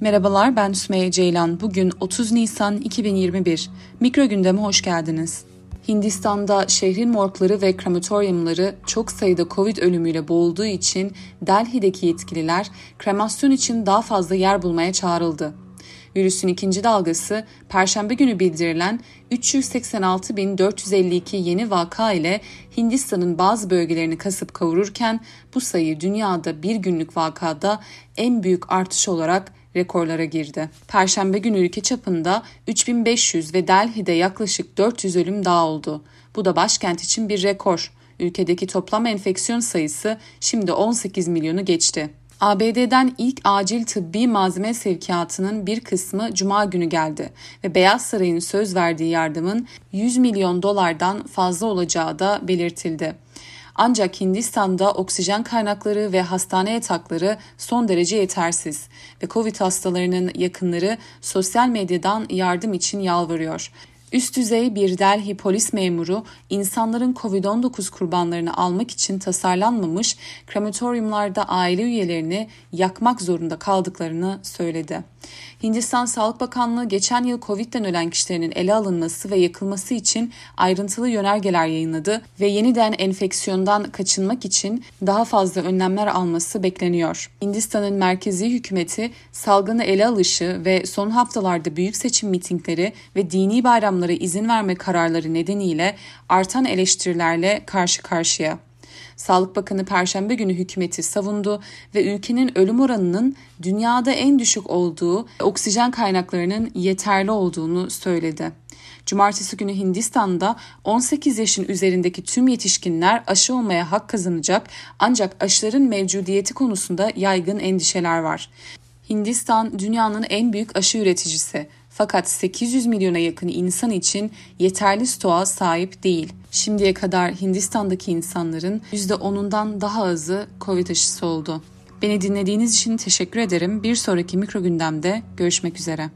Merhabalar ben Sümeyye Ceylan. Bugün 30 Nisan 2021. Mikro gündeme hoş geldiniz. Hindistan'da şehrin morgları ve krematoryumları çok sayıda Covid ölümüyle boğulduğu için Delhi'deki yetkililer kremasyon için daha fazla yer bulmaya çağrıldı. Virüsün ikinci dalgası Perşembe günü bildirilen 386.452 yeni vaka ile Hindistan'ın bazı bölgelerini kasıp kavururken bu sayı dünyada bir günlük vakada en büyük artış olarak rekorlara girdi. Perşembe günü ülke çapında 3500 ve Delhi'de yaklaşık 400 ölüm daha oldu. Bu da başkent için bir rekor. Ülkedeki toplam enfeksiyon sayısı şimdi 18 milyonu geçti. ABD'den ilk acil tıbbi malzeme sevkiyatının bir kısmı cuma günü geldi ve Beyaz Saray'ın söz verdiği yardımın 100 milyon dolardan fazla olacağı da belirtildi. Ancak Hindistan'da oksijen kaynakları ve hastane yatakları son derece yetersiz ve Covid hastalarının yakınları sosyal medyadan yardım için yalvarıyor. Üst düzey bir Delhi polis memuru insanların Covid-19 kurbanlarını almak için tasarlanmamış krematoryumlarda aile üyelerini yakmak zorunda kaldıklarını söyledi. Hindistan Sağlık Bakanlığı geçen yıl Covid'den ölen kişilerin ele alınması ve yakılması için ayrıntılı yönergeler yayınladı ve yeniden enfeksiyondan kaçınmak için daha fazla önlemler alması bekleniyor. Hindistan'ın merkezi hükümeti salgını ele alışı ve son haftalarda büyük seçim mitingleri ve dini bayramlara izin verme kararları nedeniyle artan eleştirilerle karşı karşıya. Sağlık Bakanı Perşembe günü hükümeti savundu ve ülkenin ölüm oranının dünyada en düşük olduğu, oksijen kaynaklarının yeterli olduğunu söyledi. Cumartesi günü Hindistan'da 18 yaşın üzerindeki tüm yetişkinler aşı olmaya hak kazanacak ancak aşıların mevcudiyeti konusunda yaygın endişeler var. Hindistan dünyanın en büyük aşı üreticisi fakat 800 milyona yakın insan için yeterli stoğa sahip değil. Şimdiye kadar Hindistan'daki insanların %10'undan daha azı Covid aşısı oldu. Beni dinlediğiniz için teşekkür ederim. Bir sonraki mikro gündemde görüşmek üzere.